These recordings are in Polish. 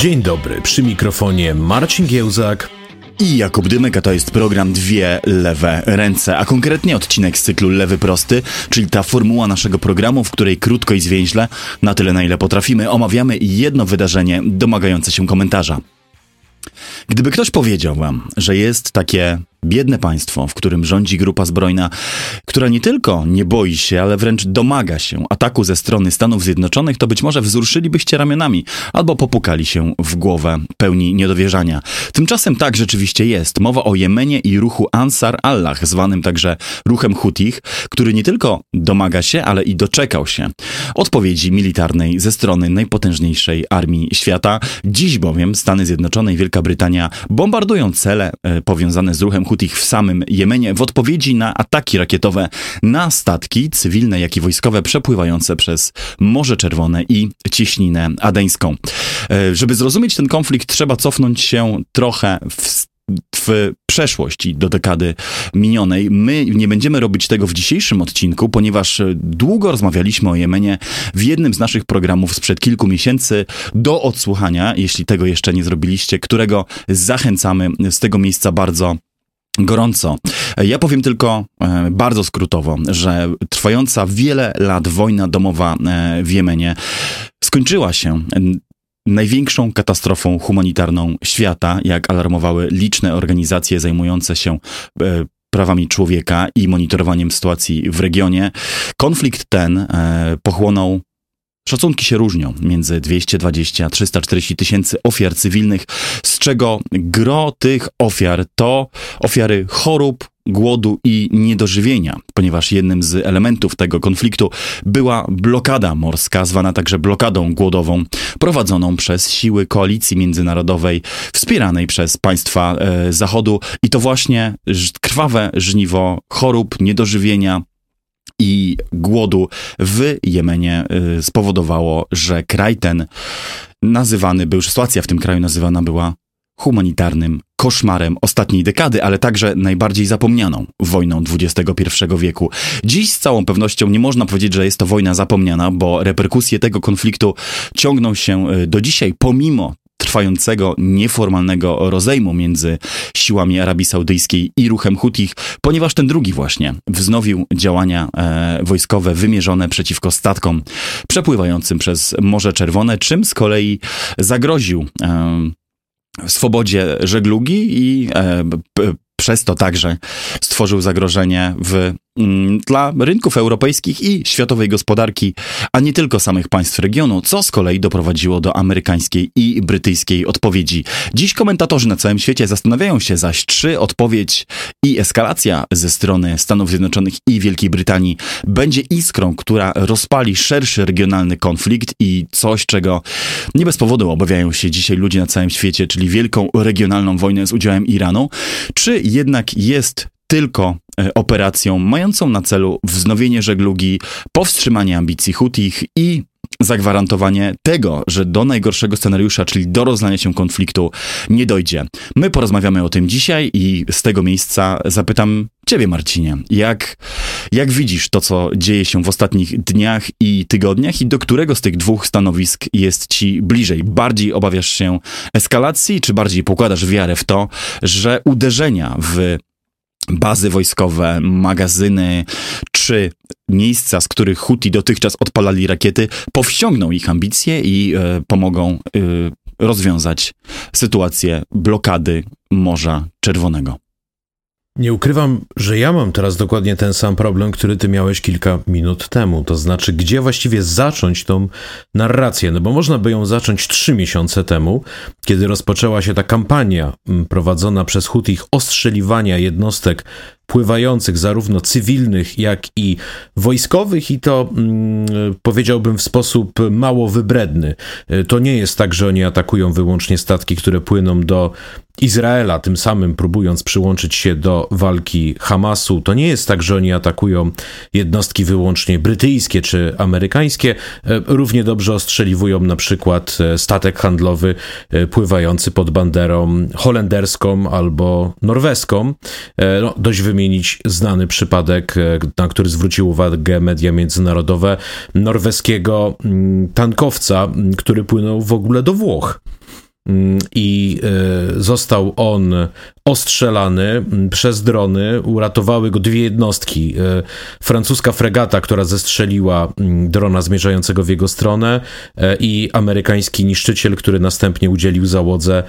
Dzień dobry, przy mikrofonie Marcin Giełzak i Jakub Dymek, a to jest program Dwie Lewe Ręce, a konkretnie odcinek z cyklu Lewy Prosty, czyli ta formuła naszego programu, w której krótko i zwięźle, na tyle na ile potrafimy, omawiamy jedno wydarzenie domagające się komentarza. Gdyby ktoś powiedział wam, że jest takie biedne państwo, w którym rządzi grupa zbrojna, która nie tylko nie boi się, ale wręcz domaga się ataku ze strony Stanów Zjednoczonych, to być może wzruszylibyście ramionami albo popukali się w głowę pełni niedowierzania. Tymczasem tak rzeczywiście jest. Mowa o Jemenie i ruchu Ansar Allah, zwanym także ruchem Hutich, który nie tylko domaga się, ale i doczekał się odpowiedzi militarnej ze strony najpotężniejszej armii świata. Dziś bowiem Stany Zjednoczone i Wielka Brytania bombardują cele e, powiązane z ruchem Hutich Hutich w samym Jemenie w odpowiedzi na ataki rakietowe na statki cywilne, jak i wojskowe przepływające przez Morze Czerwone i Cieśninę Adeńską. E, żeby zrozumieć ten konflikt, trzeba cofnąć się trochę w w przeszłość i do dekady minionej. My nie będziemy robić tego w dzisiejszym odcinku, ponieważ długo rozmawialiśmy o Jemenie w jednym z naszych programów sprzed kilku miesięcy do odsłuchania, jeśli tego jeszcze nie zrobiliście, którego zachęcamy z tego miejsca bardzo gorąco. Ja powiem tylko e, bardzo skrótowo, że trwająca wiele lat wojna domowa e, w Jemenie skończyła się największą katastrofą humanitarną świata, jak alarmowały liczne organizacje zajmujące się e, prawami człowieka i monitorowaniem sytuacji w regionie. Konflikt ten pochłonął Szacunki się różnią między 220 a 340 tysięcy ofiar cywilnych, z czego gro tych ofiar to ofiary chorób, głodu i niedożywienia, ponieważ jednym z elementów tego konfliktu była blokada morska, zwana także blokadą głodową, prowadzoną przez siły koalicji międzynarodowej, wspieranej przez państwa e, Zachodu. I to właśnie krwawe żniwo chorób, niedożywienia, i głodu w Jemenie y, spowodowało, że kraj ten nazywany był, sytuacja w tym kraju nazywana była humanitarnym koszmarem ostatniej dekady, ale także najbardziej zapomnianą wojną XXI wieku. Dziś z całą pewnością nie można powiedzieć, że jest to wojna zapomniana, bo reperkusje tego konfliktu ciągną się y, do dzisiaj, pomimo trwającego nieformalnego rozejmu między siłami Arabii Saudyjskiej i ruchem Hutich, ponieważ ten drugi właśnie wznowił działania e, wojskowe wymierzone przeciwko statkom przepływającym przez Morze Czerwone, czym z kolei zagroził e, swobodzie żeglugi i e, przez to także stworzył zagrożenie w dla rynków europejskich i światowej gospodarki, a nie tylko samych państw regionu, co z kolei doprowadziło do amerykańskiej i brytyjskiej odpowiedzi. Dziś komentatorzy na całym świecie zastanawiają się zaś, czy odpowiedź i eskalacja ze strony Stanów Zjednoczonych i Wielkiej Brytanii będzie iskrą, która rozpali szerszy regionalny konflikt i coś, czego nie bez powodu obawiają się dzisiaj ludzie na całym świecie, czyli wielką regionalną wojnę z udziałem Iranu, czy jednak jest tylko e, operacją mającą na celu wznowienie żeglugi, powstrzymanie ambicji Hutich i zagwarantowanie tego, że do najgorszego scenariusza, czyli do rozlania się konfliktu, nie dojdzie. My porozmawiamy o tym dzisiaj i z tego miejsca zapytam Ciebie, Marcinie, jak, jak widzisz to, co dzieje się w ostatnich dniach i tygodniach i do którego z tych dwóch stanowisk jest Ci bliżej? Bardziej obawiasz się eskalacji, czy bardziej pokładasz wiarę w to, że uderzenia w bazy wojskowe, magazyny czy miejsca, z których Huti dotychczas odpalali rakiety, powściągną ich ambicje i e, pomogą e, rozwiązać sytuację blokady Morza Czerwonego. Nie ukrywam, że ja mam teraz dokładnie ten sam problem, który ty miałeś kilka minut temu. To znaczy, gdzie właściwie zacząć tą narrację? No bo można by ją zacząć trzy miesiące temu, kiedy rozpoczęła się ta kampania prowadzona przez Hutich ostrzeliwania jednostek pływających, zarówno cywilnych, jak i wojskowych, i to mm, powiedziałbym w sposób mało wybredny. To nie jest tak, że oni atakują wyłącznie statki, które płyną do Izraela, tym samym próbując przyłączyć się do walki Hamasu. To nie jest tak, że oni atakują jednostki wyłącznie brytyjskie czy amerykańskie. Równie dobrze ostrzeliwują na przykład e, statek handlowy e, pływający pod banderą holenderską albo norweską. E, no, dość wymienić znany przypadek, na który zwrócił uwagę media międzynarodowe, norweskiego mm, tankowca, który płynął w ogóle do Włoch. mm, i e, został on ostrzelany mm, przez drony. Uratowały go dwie jednostki. E, francuska fregata, która zestrzeliła mm, drona zmierzającego w jego stronę e, i amerykański niszczyciel, który następnie udzielił załodze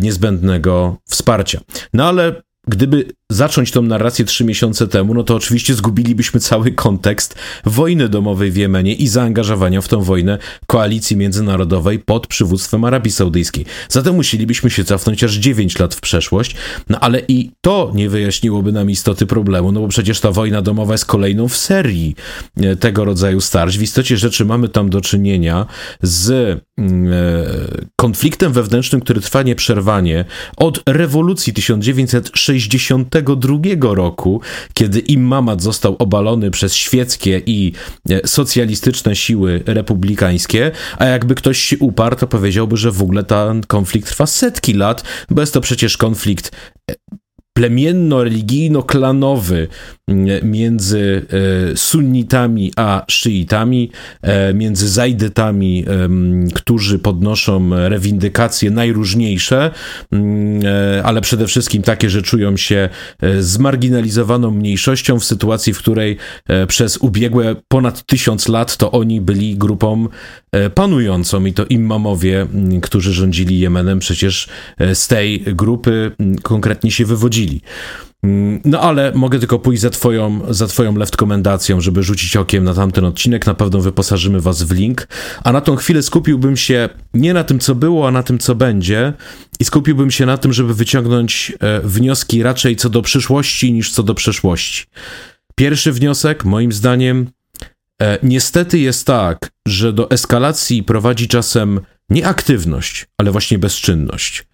niezbędnego wsparcia. No ale gdyby zacząć tą narrację trzy miesiące temu, no to oczywiście zgubilibyśmy cały kontekst wojny domowej w Jemenie i zaangażowania w tą wojnę koalicji międzynarodowej pod przywództwem Arabii Saudyjskiej. Zatem musielibyśmy się cofnąć aż 9 lat w przeszłość, no ale i to nie wyjaśniłoby nam istoty problemu, no bo przecież ta wojna domowa jest kolejną w serii e, tego rodzaju starć. W istocie rzeczy mamy tam do czynienia z mm, e, konfliktem wewnętrznym, który trwa nieprzerwanie od rewolucji 1960 1992 roku, kiedy Immamat został obalony przez świeckie i e, socjalistyczne siły republikańskie, a jakby ktoś się uparł, to powiedziałby, że w ogóle ten konflikt trwa setki lat, bo jest to przecież konflikt e, plemienno-religijno-klanowy między e, sunnitami a szyitami, e, między zajdytami, którzy podnoszą rewindykacje najróżniejsze, mm, e, ale przede wszystkim takie, że czują się zmarginalizowaną mniejszością w sytuacji, w której przez ubiegłe ponad tysiąc lat to oni byli grupą panującą. I to imamowie, mm, którzy rządzili Jemenem, przecież z tej grupy konkretnie się wywodzili. Mm, no ale mogę tylko pójść za twoją, za twoją left komendacją, żeby rzucić okiem na tamten odcinek. Na pewno wyposażymy was w link. A na tą chwilę skupiłbym się nie na tym, co było, a na tym, co będzie. I skupiłbym się na tym, żeby wyciągnąć e, wnioski raczej co do przyszłości niż co do przeszłości. Pierwszy wniosek, moim zdaniem, e, niestety jest tak, że do eskalacji prowadzi czasem nie aktywność, ale właśnie bezczynność.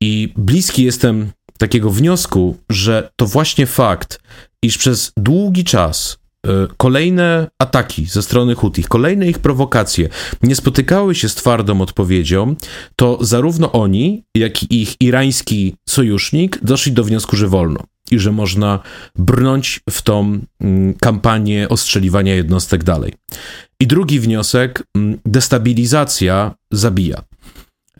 I bliski jestem takiego wniosku, że to właśnie fakt, iż przez długi czas e, kolejne ataki ze strony Hutich, kolejne ich prowokacje nie spotykały się z twardą odpowiedzią, to zarówno oni, jak i ich irański sojusznik doszli do wniosku, że wolno i że można brnąć w tą mm, kampanię ostrzeliwania jednostek dalej. I drugi wniosek, mm, destabilizacja zabija.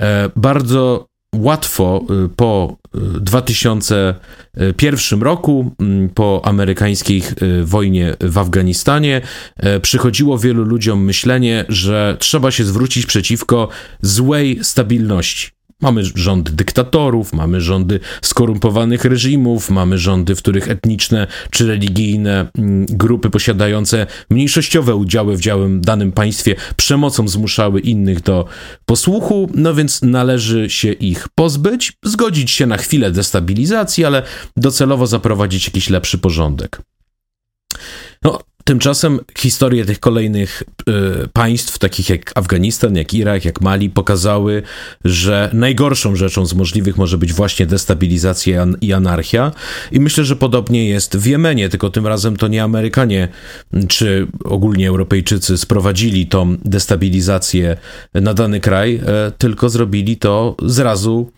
E, bardzo łatwo y, po 2001 y, roku, mm, po amerykańskiej y, wojnie w Afganistanie, przychodziło wielu ludziom myślenie, że trzeba się zwrócić przeciwko złej stabilności. Mamy rządy dyktatorów, mamy rządy skorumpowanych reżimów, mamy rządy, w których etniczne czy religijne mm, grupy posiadające mniejszościowe udziały w działym danym państwie przemocą zmuszały innych do posłuchu, no więc należy się ich pozbyć, zgodzić się na chwilę destabilizacji, ale docelowo zaprowadzić jakiś lepszy porządek. No, Tymczasem historie tych kolejnych y, państw, takich jak Afganistan, jak Irak, jak Mali, pokazały, że najgorszą rzeczą z możliwych może być właśnie destabilizacja i anarchia. I myślę, że podobnie jest w Jemenie, tylko tym razem to nie Amerykanie czy ogólnie Europejczycy sprowadzili tą destabilizację na dany kraj, e, tylko zrobili to zrazu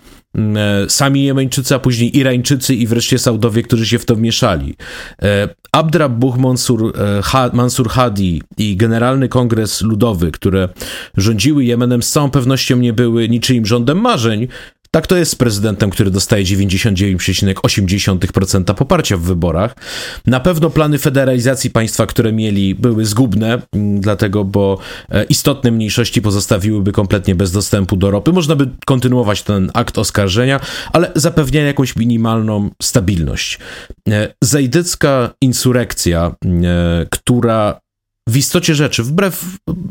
sami Jemeńczycy, a później Irańczycy i wreszcie Saudowie, którzy się w to wmieszali. E, Abdrabbuh Mansur, e, Mansur Hadi i Generalny Kongres Ludowy, które rządziły Jemenem, z całą pewnością nie były niczyim rządem marzeń, tak to jest z prezydentem, który dostaje 99,8% poparcia w wyborach. Na pewno plany federalizacji państwa, które mieli, były zgubne, mm, dlatego, bo e, istotne mniejszości pozostawiłyby kompletnie bez dostępu do ropy. Można by kontynuować ten akt oskarżenia, ale zapewnia jakąś minimalną stabilność. E, zajdycka insurekcja, e, która w istocie rzeczy, wbrew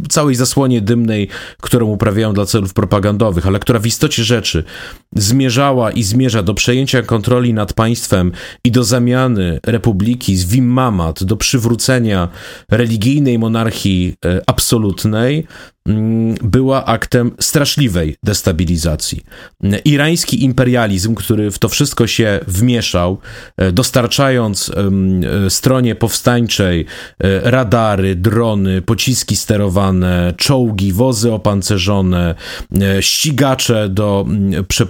całej zasłonie dymnej, którą uprawiają dla celów propagandowych, ale która w istocie rzeczy zmierzała i zmierza do przejęcia kontroli nad państwem i do zamiany republiki z Wimmamat, do przywrócenia religijnej monarchii e, absolutnej, Mm, była aktem straszliwej destabilizacji. Irański imperializm, który w to wszystko się wmieszał, e, dostarczając e, stronie powstańczej e, radary, drony, pociski sterowane, czołgi, wozy opancerzone, ścigacze do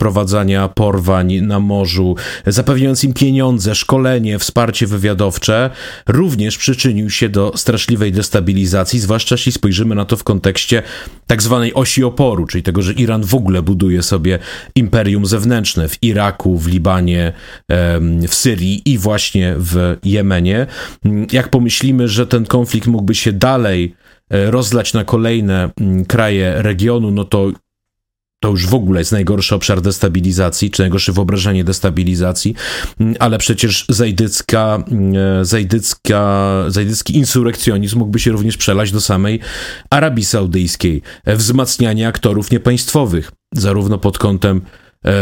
przeprowadzania porwań na morzu, zapewniając im pieniądze, szkolenie, wsparcie wywiadowcze, również przyczynił się do straszliwej destabilizacji, zwłaszcza jeśli spojrzymy na to w kontekście tak zwanej osi oporu, czyli tego, że Iran w ogóle buduje sobie imperium zewnętrzne w Iraku, w Libanie, w Syrii i właśnie w Jemenie. Jak pomyślimy, że ten konflikt mógłby się dalej e, rozlać na kolejne kraje regionu, no to to już w ogóle jest najgorszy obszar destabilizacji, czy najgorsze wyobrażenie destabilizacji, mm, ale przecież zajdycka, mm, e, zajdycka, zajdycki insurekcjonizm mógłby się również przelać do samej Arabii Saudyjskiej. E, wzmacnianie aktorów niepaństwowych, zarówno pod kątem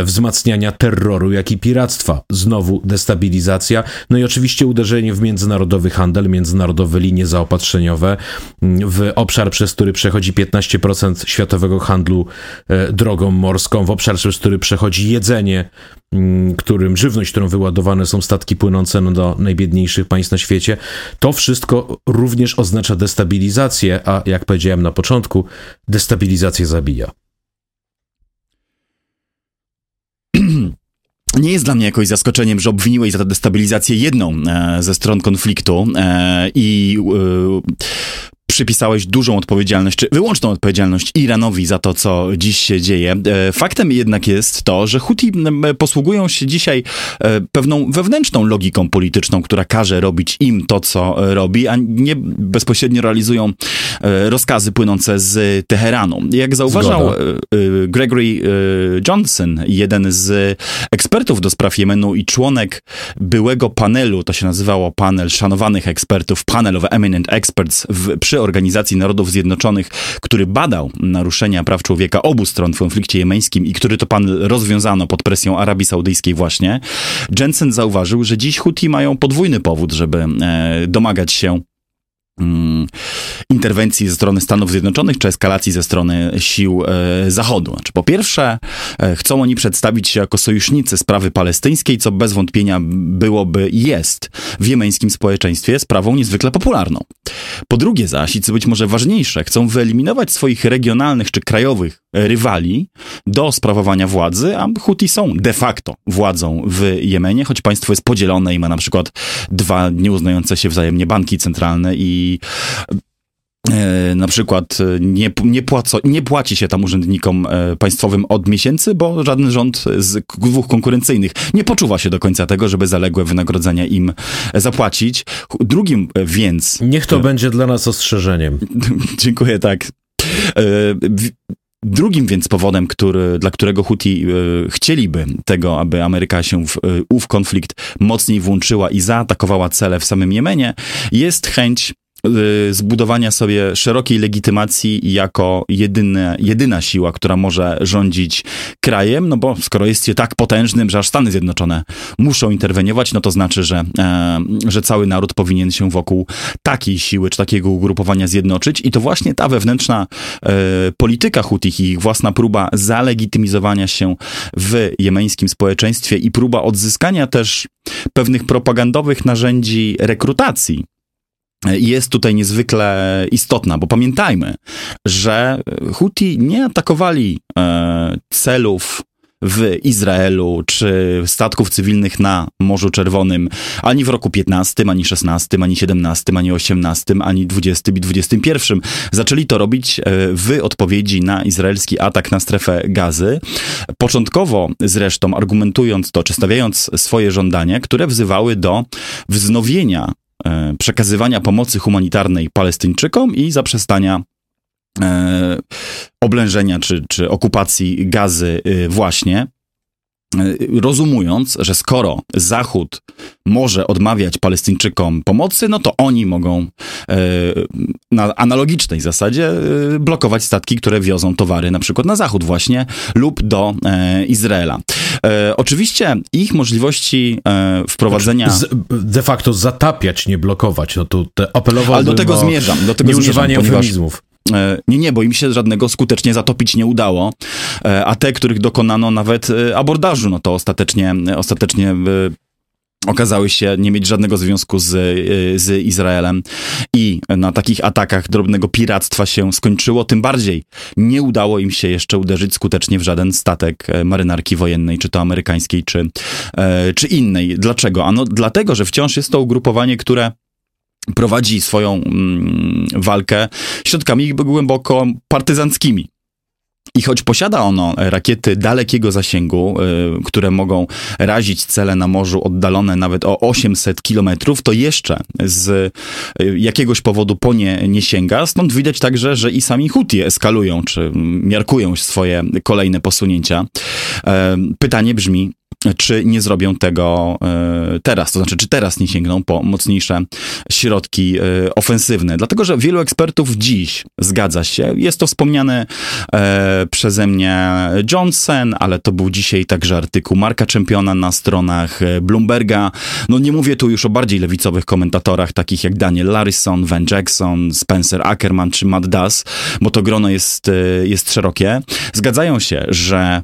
wzmacniania terroru, jak i piractwa. Znowu destabilizacja. No i oczywiście uderzenie w międzynarodowy handel, międzynarodowe linie zaopatrzeniowe, mm, w obszar, przez który przechodzi 15% światowego handlu e, drogą morską, w obszar, przez który przechodzi jedzenie, mm, którym żywność, którą wyładowane są statki płynące no, do najbiedniejszych państw na świecie. To wszystko również oznacza destabilizację, a jak powiedziałem na początku, destabilizacja zabija. Nie jest dla mnie jakoś zaskoczeniem, że obwiniłeś za tę destabilizację jedną e, ze stron konfliktu e, i e, przypisałeś dużą odpowiedzialność, czy wyłączną odpowiedzialność Iranowi za to, co dziś się dzieje. E, faktem jednak jest to, że Huti posługują się dzisiaj e, pewną wewnętrzną logiką polityczną, która każe robić im to, co robi, a nie bezpośrednio realizują e, rozkazy płynące z Teheranu. Jak zauważał Zgoda. Gregory Johnson, jeden z ekspertów do spraw Jemenu i członek byłego panelu, to się nazywało panel szanowanych ekspertów, panel of eminent experts w, przy Organizacji Narodów Zjednoczonych, który badał naruszenia praw człowieka obu stron w konflikcie jemeńskim i który to pan rozwiązano pod presją Arabii Saudyjskiej właśnie, Jensen zauważył, że dziś Huti mają podwójny powód, żeby e, domagać się interwencji ze strony Stanów Zjednoczonych czy eskalacji ze strony sił e, Zachodu. Znaczy, po pierwsze, e, chcą oni przedstawić się jako sojusznicy sprawy palestyńskiej, co bez wątpienia byłoby i jest w jemeńskim społeczeństwie sprawą niezwykle popularną. Po drugie zaś, i co być może ważniejsze, chcą wyeliminować swoich regionalnych czy krajowych rywali do sprawowania władzy, a Huti są de facto władzą w Jemenie, choć państwo jest podzielone i ma na przykład dwa nieuznające się wzajemnie banki centralne i e, na przykład e, nie, nie, płaco, nie płaci się tam urzędnikom e, państwowym od miesięcy, bo żaden rząd z dwóch konkurencyjnych nie poczuwa się do końca tego, żeby zaległe wynagrodzenia im zapłacić. Drugim więc... Niech to będzie dla nas ostrzeżeniem. Dziękuję, tak. Drugim więc powodem, który, dla którego Huti y, chcieliby tego, aby Ameryka się w y, ów konflikt mocniej włączyła i zaatakowała cele w samym Jemenie, jest chęć zbudowania sobie szerokiej legitymacji jako jedyne, jedyna siła, która może rządzić krajem, no bo skoro jest się tak potężnym, że aż Stany Zjednoczone muszą interweniować, no to znaczy, że, e, że cały naród powinien się wokół takiej siły czy takiego ugrupowania zjednoczyć. I to właśnie ta wewnętrzna e, polityka Hutich i ich własna próba zalegitymizowania się w jemeńskim społeczeństwie i próba odzyskania też pewnych propagandowych narzędzi rekrutacji jest tutaj niezwykle istotna, bo pamiętajmy, że Huti nie atakowali e, celów w Izraelu czy statków cywilnych na Morzu Czerwonym ani w roku 15, ani 16, ani 17, ani 18, ani 20 i 21. Zaczęli to robić e, w odpowiedzi na izraelski atak na strefę gazy. Początkowo zresztą argumentując to, czy stawiając swoje żądania, które wzywały do wznowienia przekazywania pomocy humanitarnej Palestyńczykom i zaprzestania e, oblężenia czy, czy okupacji gazy y, właśnie. E, rozumując, że skoro Zachód może odmawiać Palestyńczykom pomocy, no to oni mogą e, na analogicznej zasadzie e, blokować statki, które wiozą towary na przykład na Zachód właśnie lub do Izraela. Oczywiście ich możliwości wprowadzenia... Znaczy, de facto zatapiać, nie blokować. No to apelowałbym Ale do tego zmierzam. Do tego nieużywanie zmierzam, eufemizmów. E, nie, nie, bo im się żadnego skutecznie zatopić nie udało, e, a te, których dokonano nawet e, abordażu, no to ostatecznie, ostatecznie okazały się nie mieć żadnego związku z, z Izraelem i na takich atakach drobnego piractwa się skończyło. Tym bardziej nie udało im się jeszcze uderzyć skutecznie w żaden statek marynarki wojennej, czy to amerykańskiej, czy, czy innej. Dlaczego? Ano dlatego, że wciąż jest to ugrupowanie, które prowadzi swoją mm, walkę środkami głęboko partyzanckimi. I choć posiada ono rakiety dalekiego zasięgu, y, które mogą razić cele na morzu oddalone nawet o 800 kilometrów, to jeszcze z y, jakiegoś powodu po nie nie sięga. Stąd widać także, że i sami Huti eskalują, czy miarkują swoje kolejne posunięcia. Y, pytanie brzmi, czy nie zrobią tego e, teraz, to znaczy, czy teraz nie sięgną po mocniejsze środki e, ofensywne. Dlatego, że wielu ekspertów dziś zgadza się, jest to wspomniane e, przeze mnie Johnson, ale to był dzisiaj także artykuł Marka Czempiona na stronach Bloomberga. No nie mówię tu już o bardziej lewicowych komentatorach, takich jak Daniel Larison, Van Jackson, Spencer Ackerman czy Matt Duss, bo to grono jest, jest szerokie. Zgadzają się, że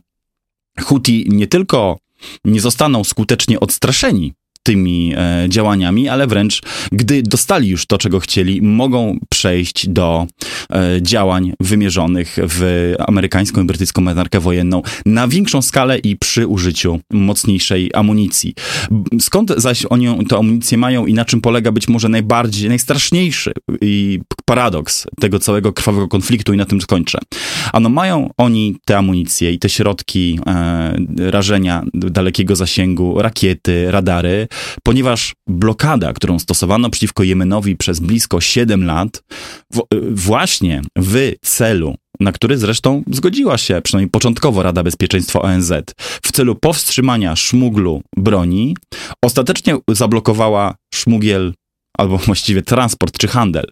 Huti nie tylko nie zostaną skutecznie odstraszeni tymi e, działaniami, ale wręcz gdy dostali już to, czego chcieli, mogą przejść do e, działań wymierzonych w amerykańską i brytyjską marynarkę wojenną na większą skalę i przy użyciu mocniejszej amunicji. Skąd zaś oni tę amunicję mają i na czym polega być może najbardziej, najstraszniejszy i paradoks tego całego krwawego konfliktu i na tym skończę. Ano mają oni te amunicje i te środki e, rażenia dalekiego zasięgu, rakiety, radary, ponieważ blokada, którą stosowano przeciwko Jemenowi przez blisko 7 lat, właśnie w celu na który zresztą zgodziła się przynajmniej początkowo Rada Bezpieczeństwa ONZ w celu powstrzymania szmuglu broni, ostatecznie zablokowała szmugiel albo właściwie transport czy handel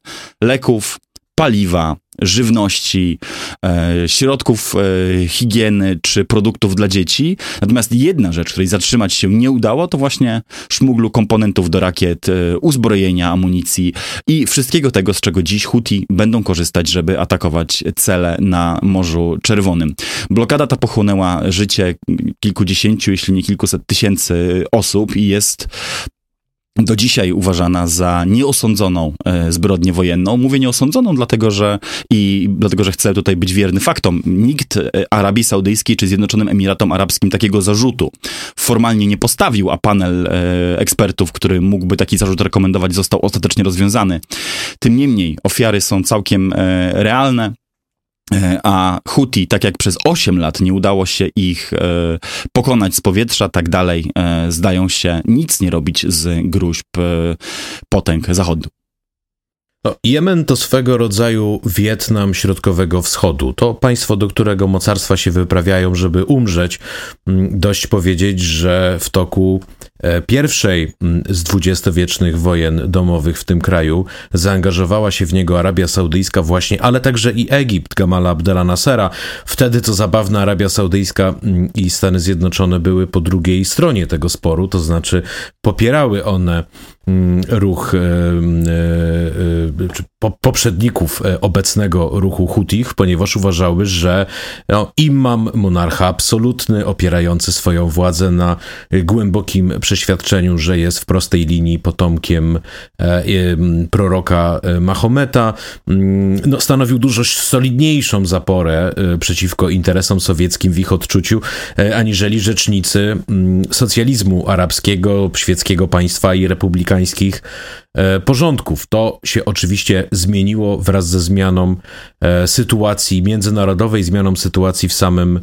leków, paliwa, żywności, e, środków e, higieny czy produktów dla dzieci. Natomiast jedna rzecz, której zatrzymać się nie udało, to właśnie szmuglu komponentów do rakiet, e, uzbrojenia, amunicji i wszystkiego tego, z czego dziś Huti będą korzystać, żeby atakować cele na Morzu Czerwonym. Blokada ta pochłonęła życie kilkudziesięciu, jeśli nie kilkuset tysięcy osób i jest do dzisiaj uważana za nieosądzoną e, zbrodnię wojenną. Mówię nieosądzoną, dlatego że i dlatego, że chcę tutaj być wierny faktom. Nikt e, Arabii Saudyjskiej czy Zjednoczonym Emiratom Arabskim takiego zarzutu formalnie nie postawił, a panel e, ekspertów, który mógłby taki zarzut rekomendować, został ostatecznie rozwiązany. Tym niemniej ofiary są całkiem realne. E, a Huti, tak jak przez 8 lat nie udało się ich e, pokonać z powietrza, tak dalej e, zdają się nic nie robić z gruźb potęg zachodu. No, Jemen to swego rodzaju Wietnam Środkowego Wschodu. To państwo, do którego mocarstwa się wyprawiają, żeby umrzeć. Mm, dość powiedzieć, że w toku e, pierwszej mm, z dwudziestowiecznych wojen domowych w tym kraju zaangażowała się w niego Arabia Saudyjska właśnie, ale także i Egipt Gamala Abdela Nassera. Wtedy to zabawna Arabia Saudyjska mm, i Stany Zjednoczone były po drugiej stronie tego sporu, to znaczy popierały one ruch, e, e, czy poprzedników e, obecnego ruchu Hutich, ponieważ uważały, że no, imam, monarcha absolutny, opierający swoją władzę na głębokim przeświadczeniu, że jest w prostej linii potomkiem proroka Mahometa, mm, no, stanowił dużo solidniejszą zaporę przeciwko interesom sowieckim w ich odczuciu, aniżeli rzecznicy mm, socjalizmu arabskiego, świeckiego państwa i republikańskiego amerykańskich e, porządków. To się oczywiście zmieniło wraz ze zmianą e, sytuacji międzynarodowej, zmianą sytuacji w samym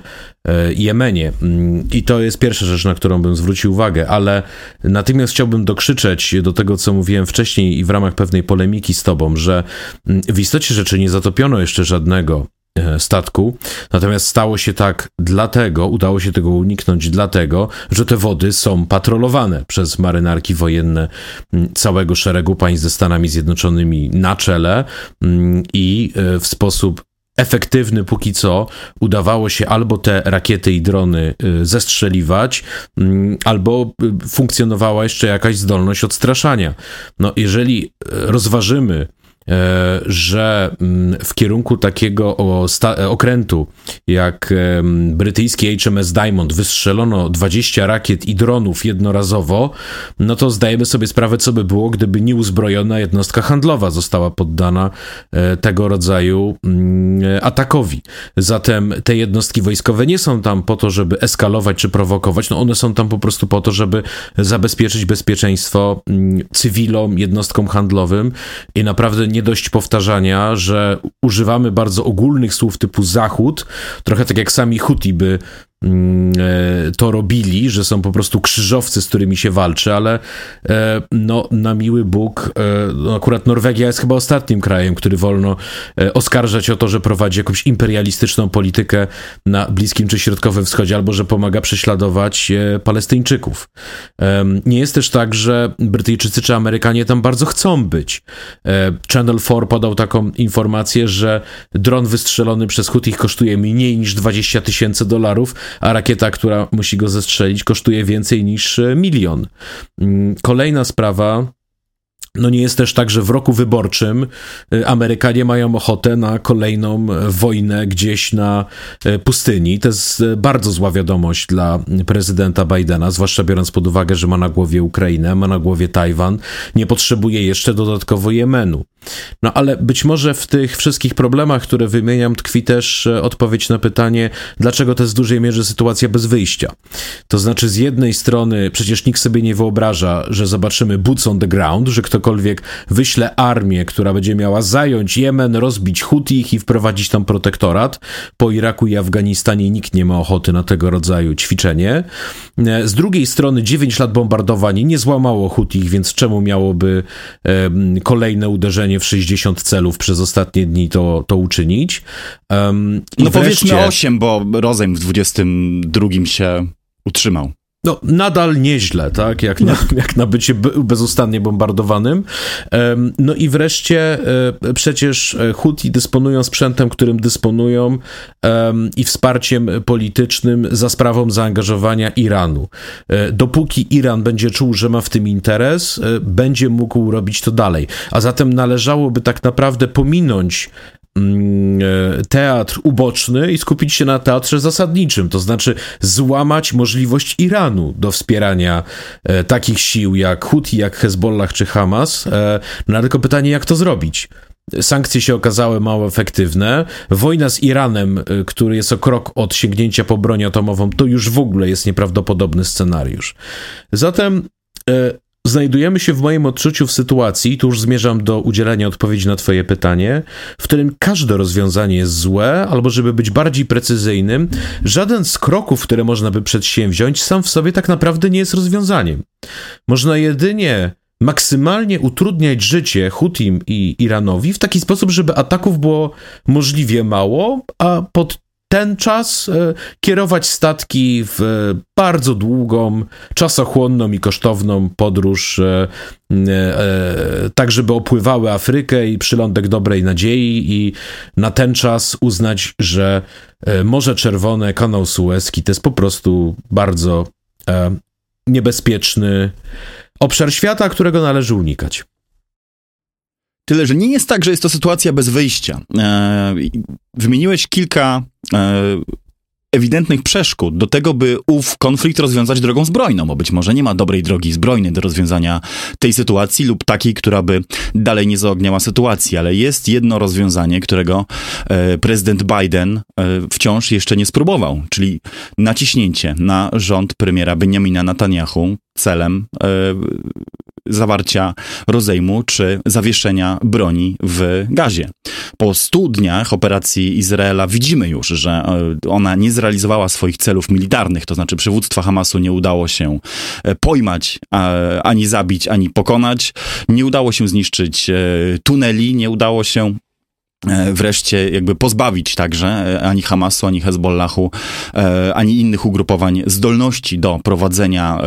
e, Jemenie. Mm, I to jest pierwsza rzecz, na którą bym zwrócił uwagę, ale natychmiast chciałbym dokrzyczeć do tego, co mówiłem wcześniej i w ramach pewnej polemiki z tobą, że mm, w istocie rzeczy nie zatopiono jeszcze żadnego statku. Natomiast stało się tak dlatego, udało się tego uniknąć dlatego, że te wody są patrolowane przez marynarki wojenne całego szeregu państw ze Stanami Zjednoczonymi na czele i e, w sposób efektywny póki co udawało się albo te rakiety i drony e, zestrzeliwać, albo funkcjonowała jeszcze jakaś zdolność odstraszania. No, jeżeli rozważymy E, że mm, w kierunku takiego okrętu jak brytyjski HMS Diamond wystrzelono 20 rakiet i dronów jednorazowo, no to zdajemy sobie sprawę, co by było, gdyby nieuzbrojona jednostka handlowa została poddana e, tego rodzaju mm, atakowi. Zatem te jednostki wojskowe nie są tam po to, żeby eskalować czy prowokować, no one są tam po prostu po to, żeby zabezpieczyć bezpieczeństwo mm, cywilom, jednostkom handlowym i naprawdę nie dość powtarzania, że używamy bardzo ogólnych słów typu Zachód, trochę tak jak sami Huti by to robili, że są po prostu krzyżowcy, z którymi się walczy, ale e, no, na miły Bóg, e, no, akurat Norwegia jest chyba ostatnim krajem, który wolno oskarżać o to, że prowadzi jakąś imperialistyczną politykę na Bliskim czy Środkowym Wschodzie, albo że pomaga prześladować Palestyńczyków. Nie jest też tak, że Brytyjczycy czy Amerykanie tam bardzo chcą być. Channel 4 podał taką informację, że dron wystrzelony przez Houthich kosztuje mniej niż 20 tysięcy dolarów, a rakieta, która musi go zestrzelić, kosztuje więcej niż e, milion. Mm, kolejna sprawa. No nie jest też tak, że w roku wyborczym e, Amerykanie mają ochotę na kolejną e, wojnę gdzieś na pustyni. To jest bardzo zła wiadomość dla prezydenta Bidena, zwłaszcza biorąc pod uwagę, że ma na głowie Ukrainę, ma na głowie Tajwan, nie potrzebuje jeszcze dodatkowo Jemenu. No ale być może w tych wszystkich problemach, które wymieniam, tkwi też odpowiedź na pytanie, dlaczego to jest w dużej mierze sytuacja bez wyjścia. To znaczy, z jednej strony, przecież nikt sobie nie wyobraża, że zobaczymy boots on the ground, że ktokolwiek wyśle armię, która będzie miała zająć Jemen, rozbić Hutich i wprowadzić tam protektorat. Po Iraku i Afganistanie nikt nie ma ochoty na tego rodzaju ćwiczenie. E, z drugiej strony, 9 lat bombardowań nie złamało Hutich, więc czemu miałoby kolejne uderzenie w 60 celów przez ostatnie dni to, to uczynić. Um, no wreszcie... powiedzmy 8, bo rozejm w 22 się utrzymał. No, nadal nieźle, tak? Jak na, jak na bycie bezustannie bombardowanym. No i wreszcie e, przecież Houthi dysponują sprzętem, którym dysponują i wsparciem politycznym za sprawą zaangażowania Iranu. E, dopóki Iran będzie czuł, że ma w tym interes, e, będzie mógł robić to dalej. A zatem należałoby tak naprawdę pominąć e, teatr uboczny i skupić się na teatrze zasadniczym, to znaczy złamać możliwość Iranu do wspierania e, takich sił jak Houthi, jak Hezbollah czy Hamas. E, no tylko pytanie, jak to zrobić? Sankcje się okazały mało efektywne. Wojna z Iranem, który jest o krok od sięgnięcia po broń atomową, to już w ogóle jest nieprawdopodobny scenariusz. Zatem Znajdujemy się w moim odczuciu w sytuacji, tu już zmierzam do udzielenia odpowiedzi na Twoje pytanie, w którym każde rozwiązanie jest złe, albo żeby być bardziej precyzyjnym, żaden z kroków, które można by przedsięwziąć, sam w sobie tak naprawdę nie jest rozwiązaniem. Można jedynie maksymalnie utrudniać życie Hutim i Iranowi w taki sposób, żeby ataków było możliwie mało, a pod ten czas e, kierować statki w bardzo długą, czasochłonną i kosztowną podróż, e, e, tak żeby opływały Afrykę i przylądek dobrej nadziei i na ten czas uznać, że Morze Czerwone, kanał Suezki to jest po prostu bardzo niebezpieczny obszar świata, którego należy unikać. Tyle, że nie jest tak, że jest to sytuacja bez wyjścia. E, wymieniłeś kilka e, ewidentnych przeszkód do tego, by ów konflikt rozwiązać drogą zbrojną, bo być może nie ma dobrej drogi zbrojnej do rozwiązania tej sytuacji lub takiej, która by dalej nie zaogniała sytuacji, ale jest jedno rozwiązanie, którego e, prezydent Biden e, wciąż jeszcze nie spróbował, czyli naciśnięcie na rząd premiera Benjamina Netanyahu celem e, zawarcia rozejmu czy zawieszenia broni w gazie. Po 100 dniach operacji Izraela widzimy już, że e, ona nie zrealizowała swoich celów militarnych, to znaczy przywództwa Hamasu nie udało się e, pojmać, ani zabić, ani pokonać. Nie udało się zniszczyć tuneli, nie udało się E, wreszcie jakby pozbawić także e, ani Hamasu, ani Hezbollahu, e, ani innych ugrupowań zdolności do prowadzenia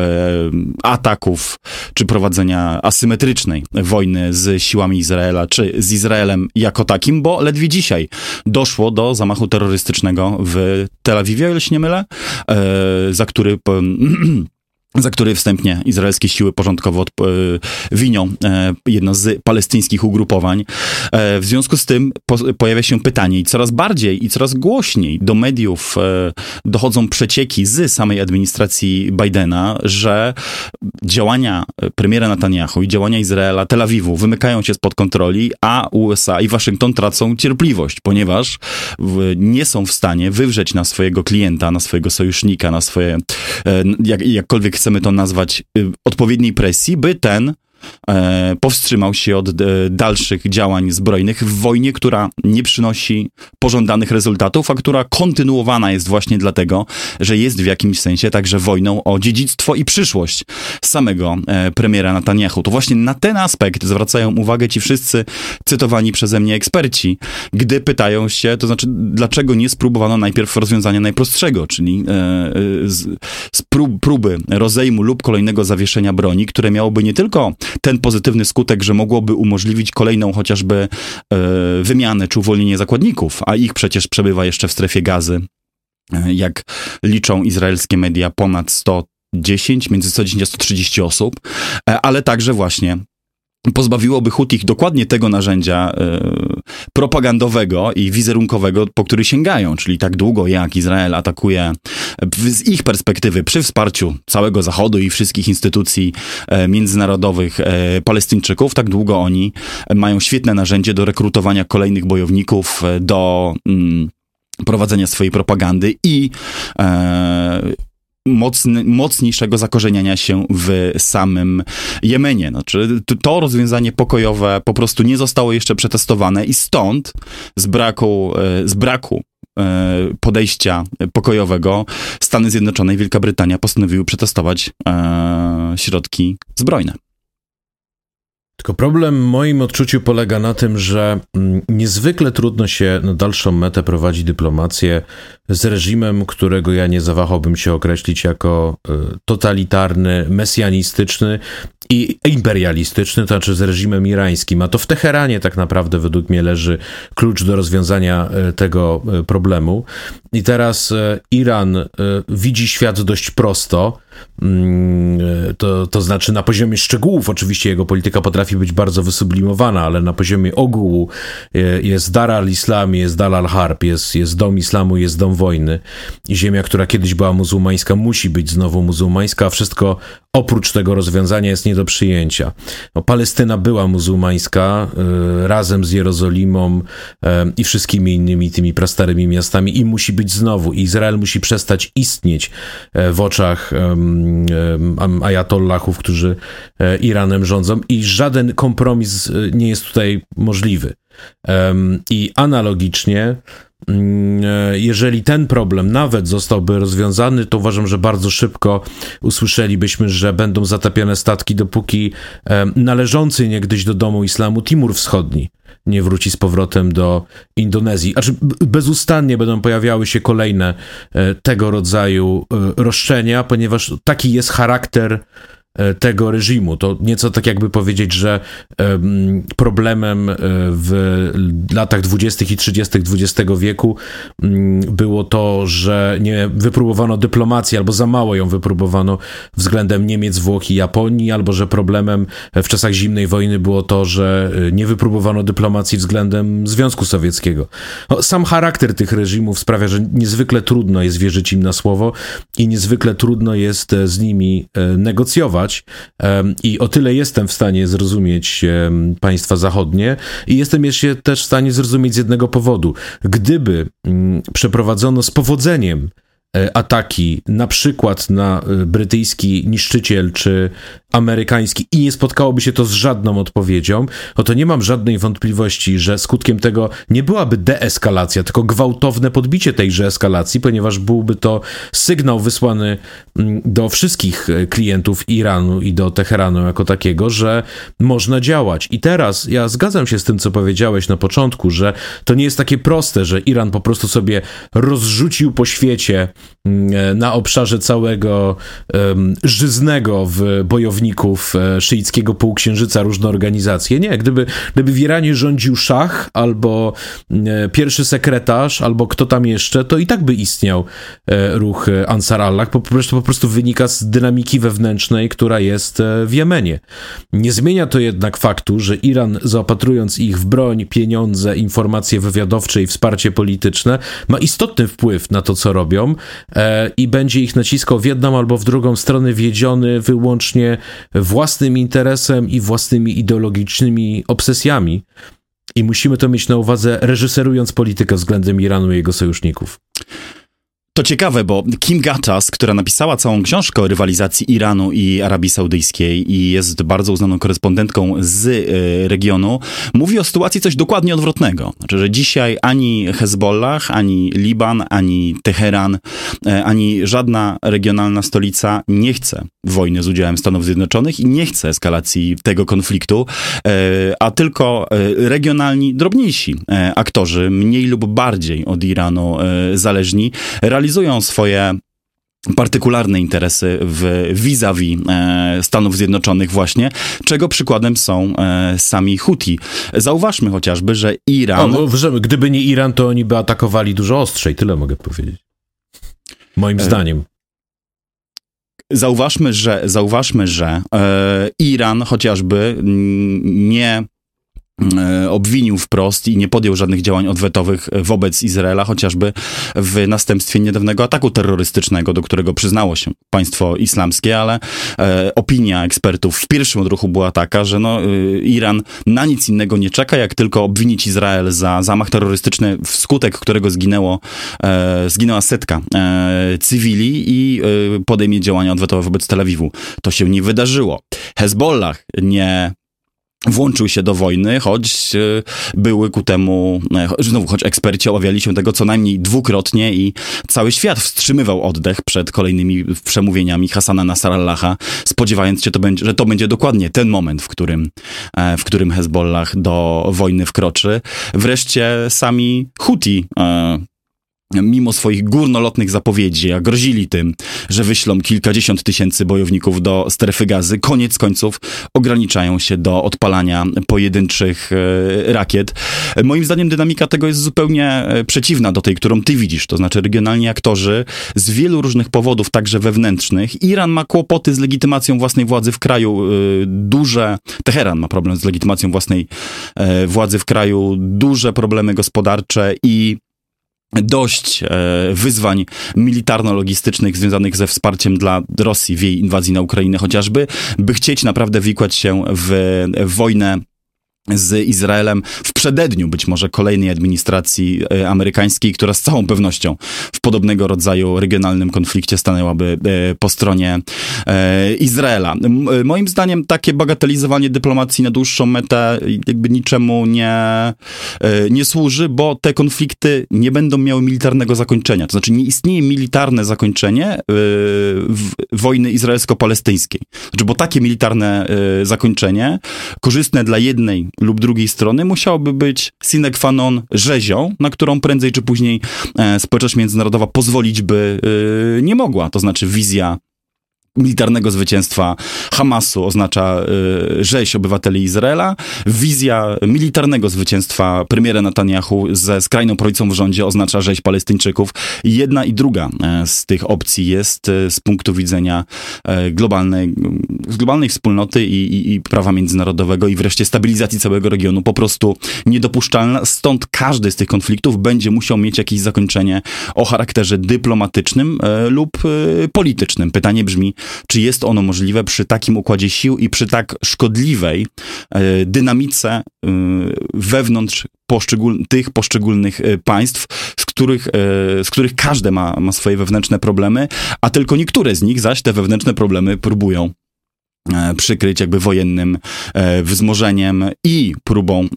ataków, czy prowadzenia asymetrycznej wojny z siłami Izraela, czy z Izraelem jako takim, bo ledwie dzisiaj doszło do zamachu terrorystycznego w Tel Awiwie, o ile się nie mylę, za który za który wstępnie izraelskie siły porządkowo e, winią e, jedno z palestyńskich ugrupowań. E, w związku z tym pojawia się pytanie i coraz bardziej i coraz głośniej do mediów dochodzą przecieki z samej administracji Bidena, że działania premiera Netanyahu i działania Izraela, Tel Awiwu wymykają się spod kontroli, a USA i Waszyngton tracą cierpliwość, ponieważ nie są w stanie wywrzeć na swojego klienta, na swojego sojusznika, na swoje, jak, jakkolwiek chcemy to nazwać, y, odpowiedniej presji, by ten e, powstrzymał się od e, dalszych działań zbrojnych w wojnie, która nie przynosi pożądanych rezultatów, a która kontynuowana jest właśnie dlatego, że jest w jakimś sensie także wojną o dziedzictwo i przyszłość samego e, premiera Netanyahu. To właśnie na ten aspekt zwracają uwagę ci wszyscy cytowani przeze mnie eksperci, gdy pytają się, to znaczy, dlaczego nie spróbowano najpierw rozwiązania najprostszego, czyli z, z prób, próby rozejmu lub kolejnego zawieszenia broni, które miałoby nie tylko ten pozytywny skutek, że mogłoby umożliwić kolejną chociażby e, wymianę czy uwolnienie zakładników, a ich przecież przebywa jeszcze w strefie gazy, e, jak liczą izraelskie media, ponad 110, między 110 a 130 osób, e, ale także właśnie pozbawiłoby Hutich dokładnie tego narzędzia y, propagandowego i wizerunkowego, po który sięgają, czyli tak długo jak Izrael atakuje z ich perspektywy przy wsparciu całego Zachodu i wszystkich instytucji y, międzynarodowych y, Palestyńczyków, tak długo oni mają świetne narzędzie do rekrutowania kolejnych bojowników, do mm, prowadzenia swojej propagandy i mocny, mocniejszego zakorzeniania się w samym Jemenie. Znaczy, to rozwiązanie pokojowe po prostu nie zostało jeszcze przetestowane i stąd z braku, e, z braku e, podejścia pokojowego Stany Zjednoczone i Wielka Brytania postanowiły przetestować e, środki zbrojne. Tylko problem w moim odczuciu polega na tym, że mm, niezwykle trudno się na dalszą metę prowadzi dyplomację z reżimem, którego ja nie zawahałbym się określić jako y, totalitarny, mesjanistyczny i imperialistyczny, to znaczy z reżimem irańskim. A to w Teheranie tak naprawdę według mnie leży klucz do rozwiązania y, tego y, problemu. I teraz Iran widzi świat dość prosto Mm, to, to znaczy na poziomie szczegółów oczywiście jego polityka potrafi być bardzo wysublimowana, ale na poziomie ogółu e, jest Dar al-Islam, jest Dar al-Harb, jest, jest dom islamu, jest dom wojny ziemia, która kiedyś była muzułmańska musi być znowu muzułmańska, a wszystko oprócz tego rozwiązania jest nie do przyjęcia. No, Palestyna była muzułmańska y, razem z Jerozolimą y, i wszystkimi innymi tymi prastarymi miastami i musi być znowu. Izrael musi przestać istnieć y, w oczach ajatollahów, którzy Iranem rządzą i żaden kompromis nie jest tutaj możliwy. I analogicznie e, jeżeli ten problem nawet zostałby rozwiązany, to uważam, że bardzo szybko usłyszelibyśmy, że będą zatapiane statki, dopóki e, należący niegdyś do domu islamu Timur Wschodni nie wróci z powrotem do Indonezji. Znaczy, bezustannie będą pojawiały się kolejne e, tego rodzaju roszczenia, ponieważ taki jest charakter E, tego reżimu. To nieco tak jakby powiedzieć, że problemem e, w latach 20. i 30. XX wieku mm, było to, że nie wypróbowano dyplomacji, albo za mało ją wypróbowano względem Niemiec, Włoch i Japonii, albo że problemem w czasach zimnej wojny było to, że e, nie wypróbowano dyplomacji względem Związku Sowieckiego. Sam charakter tych reżimów sprawia, że niezwykle trudno jest wierzyć im na słowo i niezwykle trudno jest z nimi negocjować i o tyle jestem w stanie zrozumieć państwa zachodnie i jestem jeszcze też w stanie zrozumieć z jednego powodu. Gdyby mm, przeprowadzono z powodzeniem E, ataki, na przykład na e, brytyjski niszczyciel czy amerykański i nie spotkałoby się to z żadną odpowiedzią, no to nie mam żadnej wątpliwości, że skutkiem tego nie byłaby deeskalacja, tylko gwałtowne podbicie tejże eskalacji, ponieważ byłby to sygnał wysłany mm, do wszystkich e, klientów Iranu i do Teheranu jako takiego, że można działać. I teraz ja zgadzam się z tym, co powiedziałeś na początku, że to nie jest takie proste, że Iran po prostu sobie rozrzucił po świecie Mm, na obszarze całego um, żyznego w bojownictwie bojowników e, szyickiego półksiężyca, różne organizacje. Nie, gdyby, gdyby w Iranie rządził szach, albo e, pierwszy sekretarz, albo kto tam jeszcze, to i tak by istniał e, ruch Ansar Allah, po prostu, po prostu wynika z dynamiki wewnętrznej, która jest w Jemenie. Nie zmienia to jednak faktu, że Iran, zaopatrując ich w broń, pieniądze, informacje wywiadowcze i wsparcie polityczne, ma istotny wpływ na to, co robią i będzie ich naciskał w jedną albo w drugą stronę wiedziony wyłącznie własnym interesem i własnymi ideologicznymi obsesjami. I musimy to mieć na uwadze, reżyserując politykę względem Iranu i jego sojuszników. To ciekawe, bo Kim Gattas, która napisała całą książkę o rywalizacji Iranu i Arabii Saudyjskiej i jest bardzo uznaną korespondentką z y, regionu, mówi o sytuacji coś dokładnie odwrotnego. Znaczy, że dzisiaj ani Hezbollah, ani Liban, ani Teheran, y, ani żadna regionalna stolica nie chce wojny z udziałem Stanów Zjednoczonych i nie chce eskalacji tego konfliktu, y, a tylko regionalni, drobniejsi aktorzy, mniej lub bardziej od Iranu zależni, realizują swoje partykularne interesy w vis-a-vis e, Stanów Zjednoczonych właśnie, czego przykładem są e, sami Huti. Zauważmy chociażby, że Iran... O, że gdyby nie Iran, to oni by atakowali dużo ostrzej, tyle mogę powiedzieć. Moim e... zdaniem. Zauważmy, że, zauważmy, że e, Iran chociażby nie obwinił wprost i nie podjął żadnych działań odwetowych wobec Izraela, chociażby w następstwie niedawnego ataku terrorystycznego, do którego przyznało się państwo islamskie, ale e, opinia ekspertów w pierwszym odruchu była taka, że no, e, Iran na nic innego nie czeka, jak tylko obwinić Izrael za zamach terrorystyczny, wskutek którego zginęło, e, zginęła setka e, cywili i e, podejmie działania odwetowe wobec Tel Awiwu. To się nie wydarzyło. Hezbollah nie włączył się do wojny, choć e, były ku temu, e, znowu, choć eksperci obawiali się tego co najmniej dwukrotnie i cały świat wstrzymywał oddech przed kolejnymi przemówieniami Hasana Nasrallaha, spodziewając się, to będzie, że to będzie dokładnie ten moment, w którym, e, w którym Hezbollah do wojny wkroczy. Wreszcie sami Huti mimo swoich górnolotnych zapowiedzi, a grozili tym, że wyślą kilkadziesiąt tysięcy bojowników do strefy gazy, koniec końców ograniczają się do odpalania pojedynczych e, rakiet. Moim zdaniem dynamika tego jest zupełnie e, przeciwna do tej, którą ty widzisz, to znaczy regionalni aktorzy z wielu różnych powodów, także wewnętrznych. Iran ma kłopoty z legitymacją własnej władzy w kraju, e, duże, Teheran ma problem z legitymacją własnej władzy w kraju, duże problemy gospodarcze i dość e, wyzwań militarno-logistycznych związanych ze wsparciem dla Rosji w jej inwazji na Ukrainę chociażby, by chcieć naprawdę wikłać się w, w wojnę z Izraelem w przededniu być może kolejnej administracji e, amerykańskiej, która z całą pewnością w podobnego rodzaju regionalnym konflikcie stanęłaby e, po stronie e, Izraela. Moim zdaniem takie bagatelizowanie dyplomacji na dłuższą metę jakby niczemu nie, nie służy, bo te konflikty nie będą miały militarnego zakończenia. To znaczy nie istnieje militarne zakończenie wojny izraelsko-palestyńskiej. Znaczy, bo takie militarne zakończenie korzystne dla jednej lub drugiej strony musiałoby być sine qua non rzezią, na którą prędzej czy później e, społeczność międzynarodowa pozwolić by e, nie mogła. To znaczy wizja militarnego zwycięstwa Hamasu oznacza y, rzeź obywateli Izraela. Wizja militarnego zwycięstwa premiera Netanyahu ze skrajną prawicą w rządzie oznacza rzeź Palestyńczyków. Jedna i druga e, z tych opcji jest e, z punktu widzenia e, globalnej, globalnej wspólnoty i, i, i prawa międzynarodowego i wreszcie stabilizacji całego regionu po prostu niedopuszczalna. Stąd każdy z tych konfliktów będzie musiał mieć jakieś zakończenie o charakterze dyplomatycznym lub politycznym. Pytanie brzmi, czy jest ono możliwe przy takim układzie sił i przy tak szkodliwej e, dynamice e, wewnątrz poszczegól tych poszczególnych e, państw, z których, z których każde ma, ma swoje wewnętrzne problemy, a tylko niektóre z nich zaś te wewnętrzne problemy próbują przykryć jakby wojennym wzmożeniem i próbą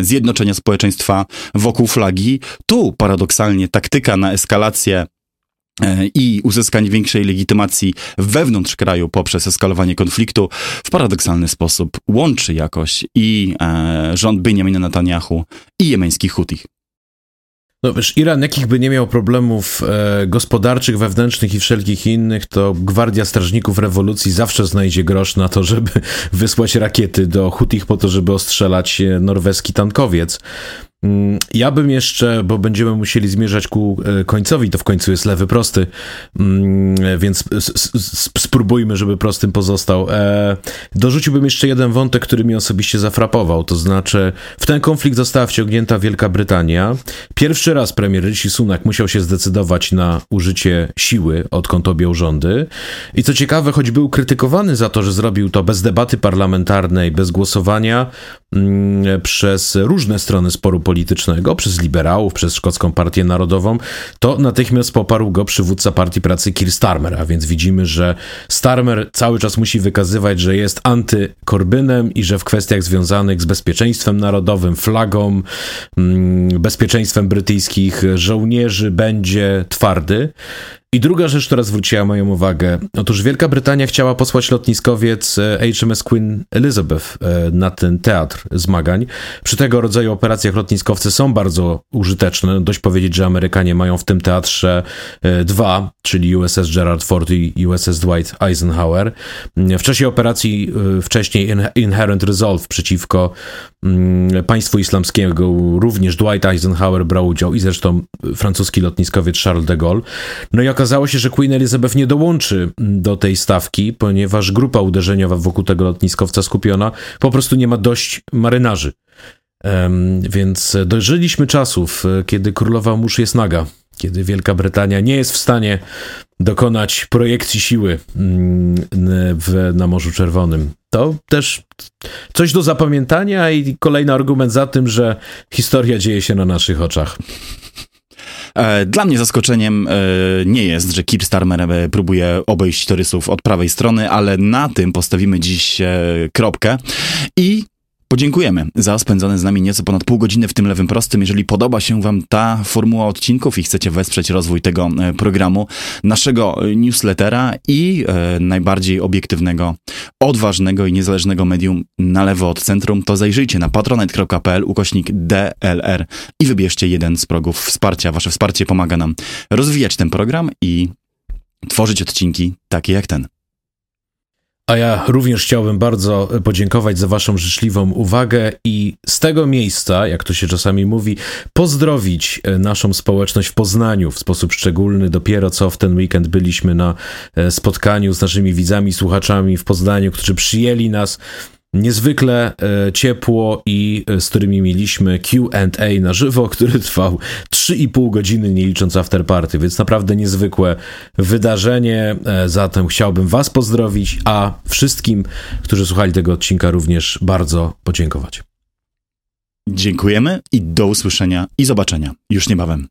zjednoczenia społeczeństwa wokół flagi. Tu paradoksalnie taktyka na eskalację E, i uzyskanie większej legitymacji wewnątrz kraju poprzez eskalowanie konfliktu w paradoksalny sposób łączy jakoś i e, rząd Benjamina Netanyahu i jemeńskich Hutich. No wiesz, Iran jakich nie miał problemów e, gospodarczych, wewnętrznych i wszelkich innych, to Gwardia Strażników Rewolucji zawsze znajdzie grosz na to, żeby wysłać rakiety do Hutich po to, żeby ostrzelać e, norweski tankowiec. Mm, ja bym jeszcze, bo będziemy musieli zmierzać ku e, końcowi, to w końcu jest lewy prosty, mm, więc spróbujmy, żeby prostym pozostał. E, dorzuciłbym jeszcze jeden wątek, który mi osobiście zafrapował, to znaczy w ten konflikt została wciągnięta Wielka Brytania. Pierwszy raz premier Rishi Sunak musiał się zdecydować na użycie siły, odkąd objął rządy. I co ciekawe, choć był krytykowany za to, że zrobił to bez debaty parlamentarnej, bez głosowania, mm, przez różne strony sporu politycznego, politycznego, przez liberałów, przez Szkocką Partię Narodową, to natychmiast poparł go przywódca Partii Pracy Keir Starmer, a więc widzimy, że Starmer cały czas musi wykazywać, że jest antykorbynem i że w kwestiach związanych z bezpieczeństwem narodowym, flagą, mm, bezpieczeństwem brytyjskich żołnierzy będzie twardy. I druga rzecz, która zwróciła moją uwagę. Otóż Wielka Brytania chciała posłać lotniskowiec e, HMS Queen Elizabeth e, na ten teatr zmagań. Przy tego rodzaju operacjach lotniskowce są bardzo użyteczne. Dość powiedzieć, że Amerykanie mają w tym teatrze e, dwa, czyli USS Gerald Ford i USS Dwight Eisenhower. W czasie operacji wcześniej Inherent Resolve przeciwko mm, państwu islamskiego również Dwight Eisenhower brał udział i zresztą francuski lotniskowiec Charles de Gaulle. No i okazało się, że Queen Elizabeth nie dołączy do tej stawki, ponieważ grupa uderzeniowa wokół tego lotniskowca skupiona po prostu nie ma dość marynarzy. Um, więc dożyliśmy czasów, e, kiedy królowa mórz jest naga, kiedy Wielka Brytania nie jest w stanie dokonać projekcji siły mm, w, na Morzu Czerwonym. To też coś do zapamiętania i kolejny argument za tym, że historia dzieje się na naszych oczach. E, dla mnie zaskoczeniem e, nie jest, że Keir Starmer e, próbuje obejść torysów od prawej strony, ale na tym postawimy dziś kropkę. I Podziękujemy za spędzone z nami nieco ponad pół godziny w tym lewym prostym. Jeżeli podoba się Wam ta formuła odcinków i chcecie wesprzeć rozwój tego e, programu, naszego newslettera i e, najbardziej obiektywnego, odważnego i niezależnego medium na lewo od centrum, to zajrzyjcie na patronite.pl ukośnik DLR i wybierzcie jeden z progów wsparcia. Wasze wsparcie pomaga nam rozwijać ten program i tworzyć odcinki takie jak ten. A ja również chciałbym bardzo podziękować za Waszą życzliwą uwagę i z tego miejsca, jak to się czasami mówi, pozdrowić e, naszą społeczność w Poznaniu w sposób szczególny. Dopiero co w ten weekend byliśmy na e, spotkaniu z naszymi widzami, słuchaczami w Poznaniu, którzy przyjęli nas niezwykle e, ciepło i z którymi mieliśmy Q&A na żywo, który trwał 3,5 godziny, nie licząc afterparty, więc naprawdę niezwykłe wydarzenie. E, zatem chciałbym Was pozdrowić, a wszystkim, którzy słuchali tego odcinka, również bardzo podziękować. Dziękujemy i do usłyszenia i zobaczenia już niebawem.